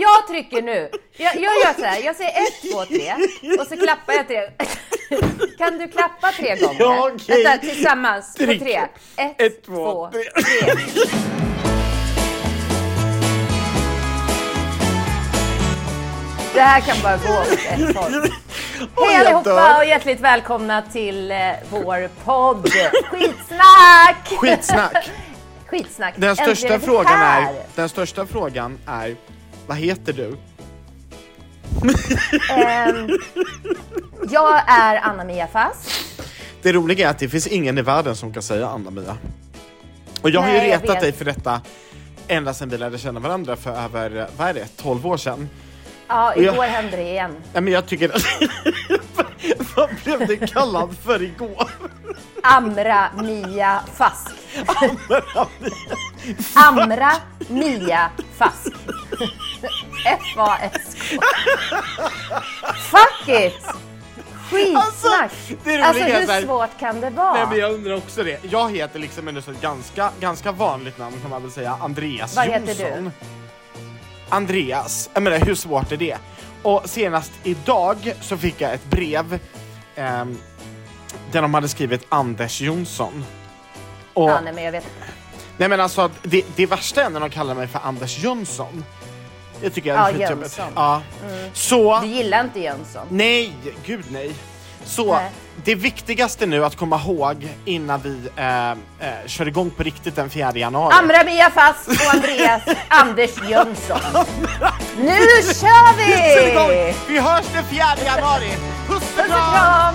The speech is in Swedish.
jag trycker nu. Jag, jag gör så här, jag säger ett, två, tre och så klappar jag tre. Kan du klappa tre gånger? Ja, okej. Vänta, tillsammans på tre. Ett, Ett, två, två, tre. Det här kan bara gå åt ett håll. Hej allihopa och hjärtligt välkomna till eh, vår podd Skitsnack! Skitsnack! Skitsnack. Den största, frågan är, den största frågan är, vad heter du? Ehm, jag är Anna-Mia Fast. Det roliga är att det finns ingen i världen som kan säga Anna-Mia. Och jag har Nej, ju jag retat dig för detta ända sedan vi lärde känna varandra för över, vad är det, 12 år sedan. Ja, Och jag- igår hände det igen. Ja, men jag tycker Vad blev du kallad för igår? Amra Mia Fask. Amra Mia Fask. F-A-S-K. Fuck it! Skitsnack! Alltså, det Alltså så här- hur svårt kan det vara? Nej men jag undrar också det. Jag heter liksom ändå så ett ganska, ganska vanligt namn kan man väl säga, Andreas Vad Jonsson. heter du? Andreas, jag menar hur svårt är det? Och senast idag så fick jag ett brev ehm, där de hade skrivit Anders Jonsson. Och, Ja, nej, men jag vet. Nej men alltså det, det värsta är när de kallar mig för Anders Jönsson. Det tycker jag är Ja, skitjobbigt. Jönsson. Mm. Ja. Så, Du gillar inte Jönsson? nej, gud nej. Så Nej. det viktigaste nu att komma ihåg innan vi eh, eh, kör igång på riktigt den 4 januari. Amra Mia Fast och Andreas Anders Jönsson. Nu kör Kör igång! vi! Vi hörs den 4 januari! Puss och Puss och kram! kram!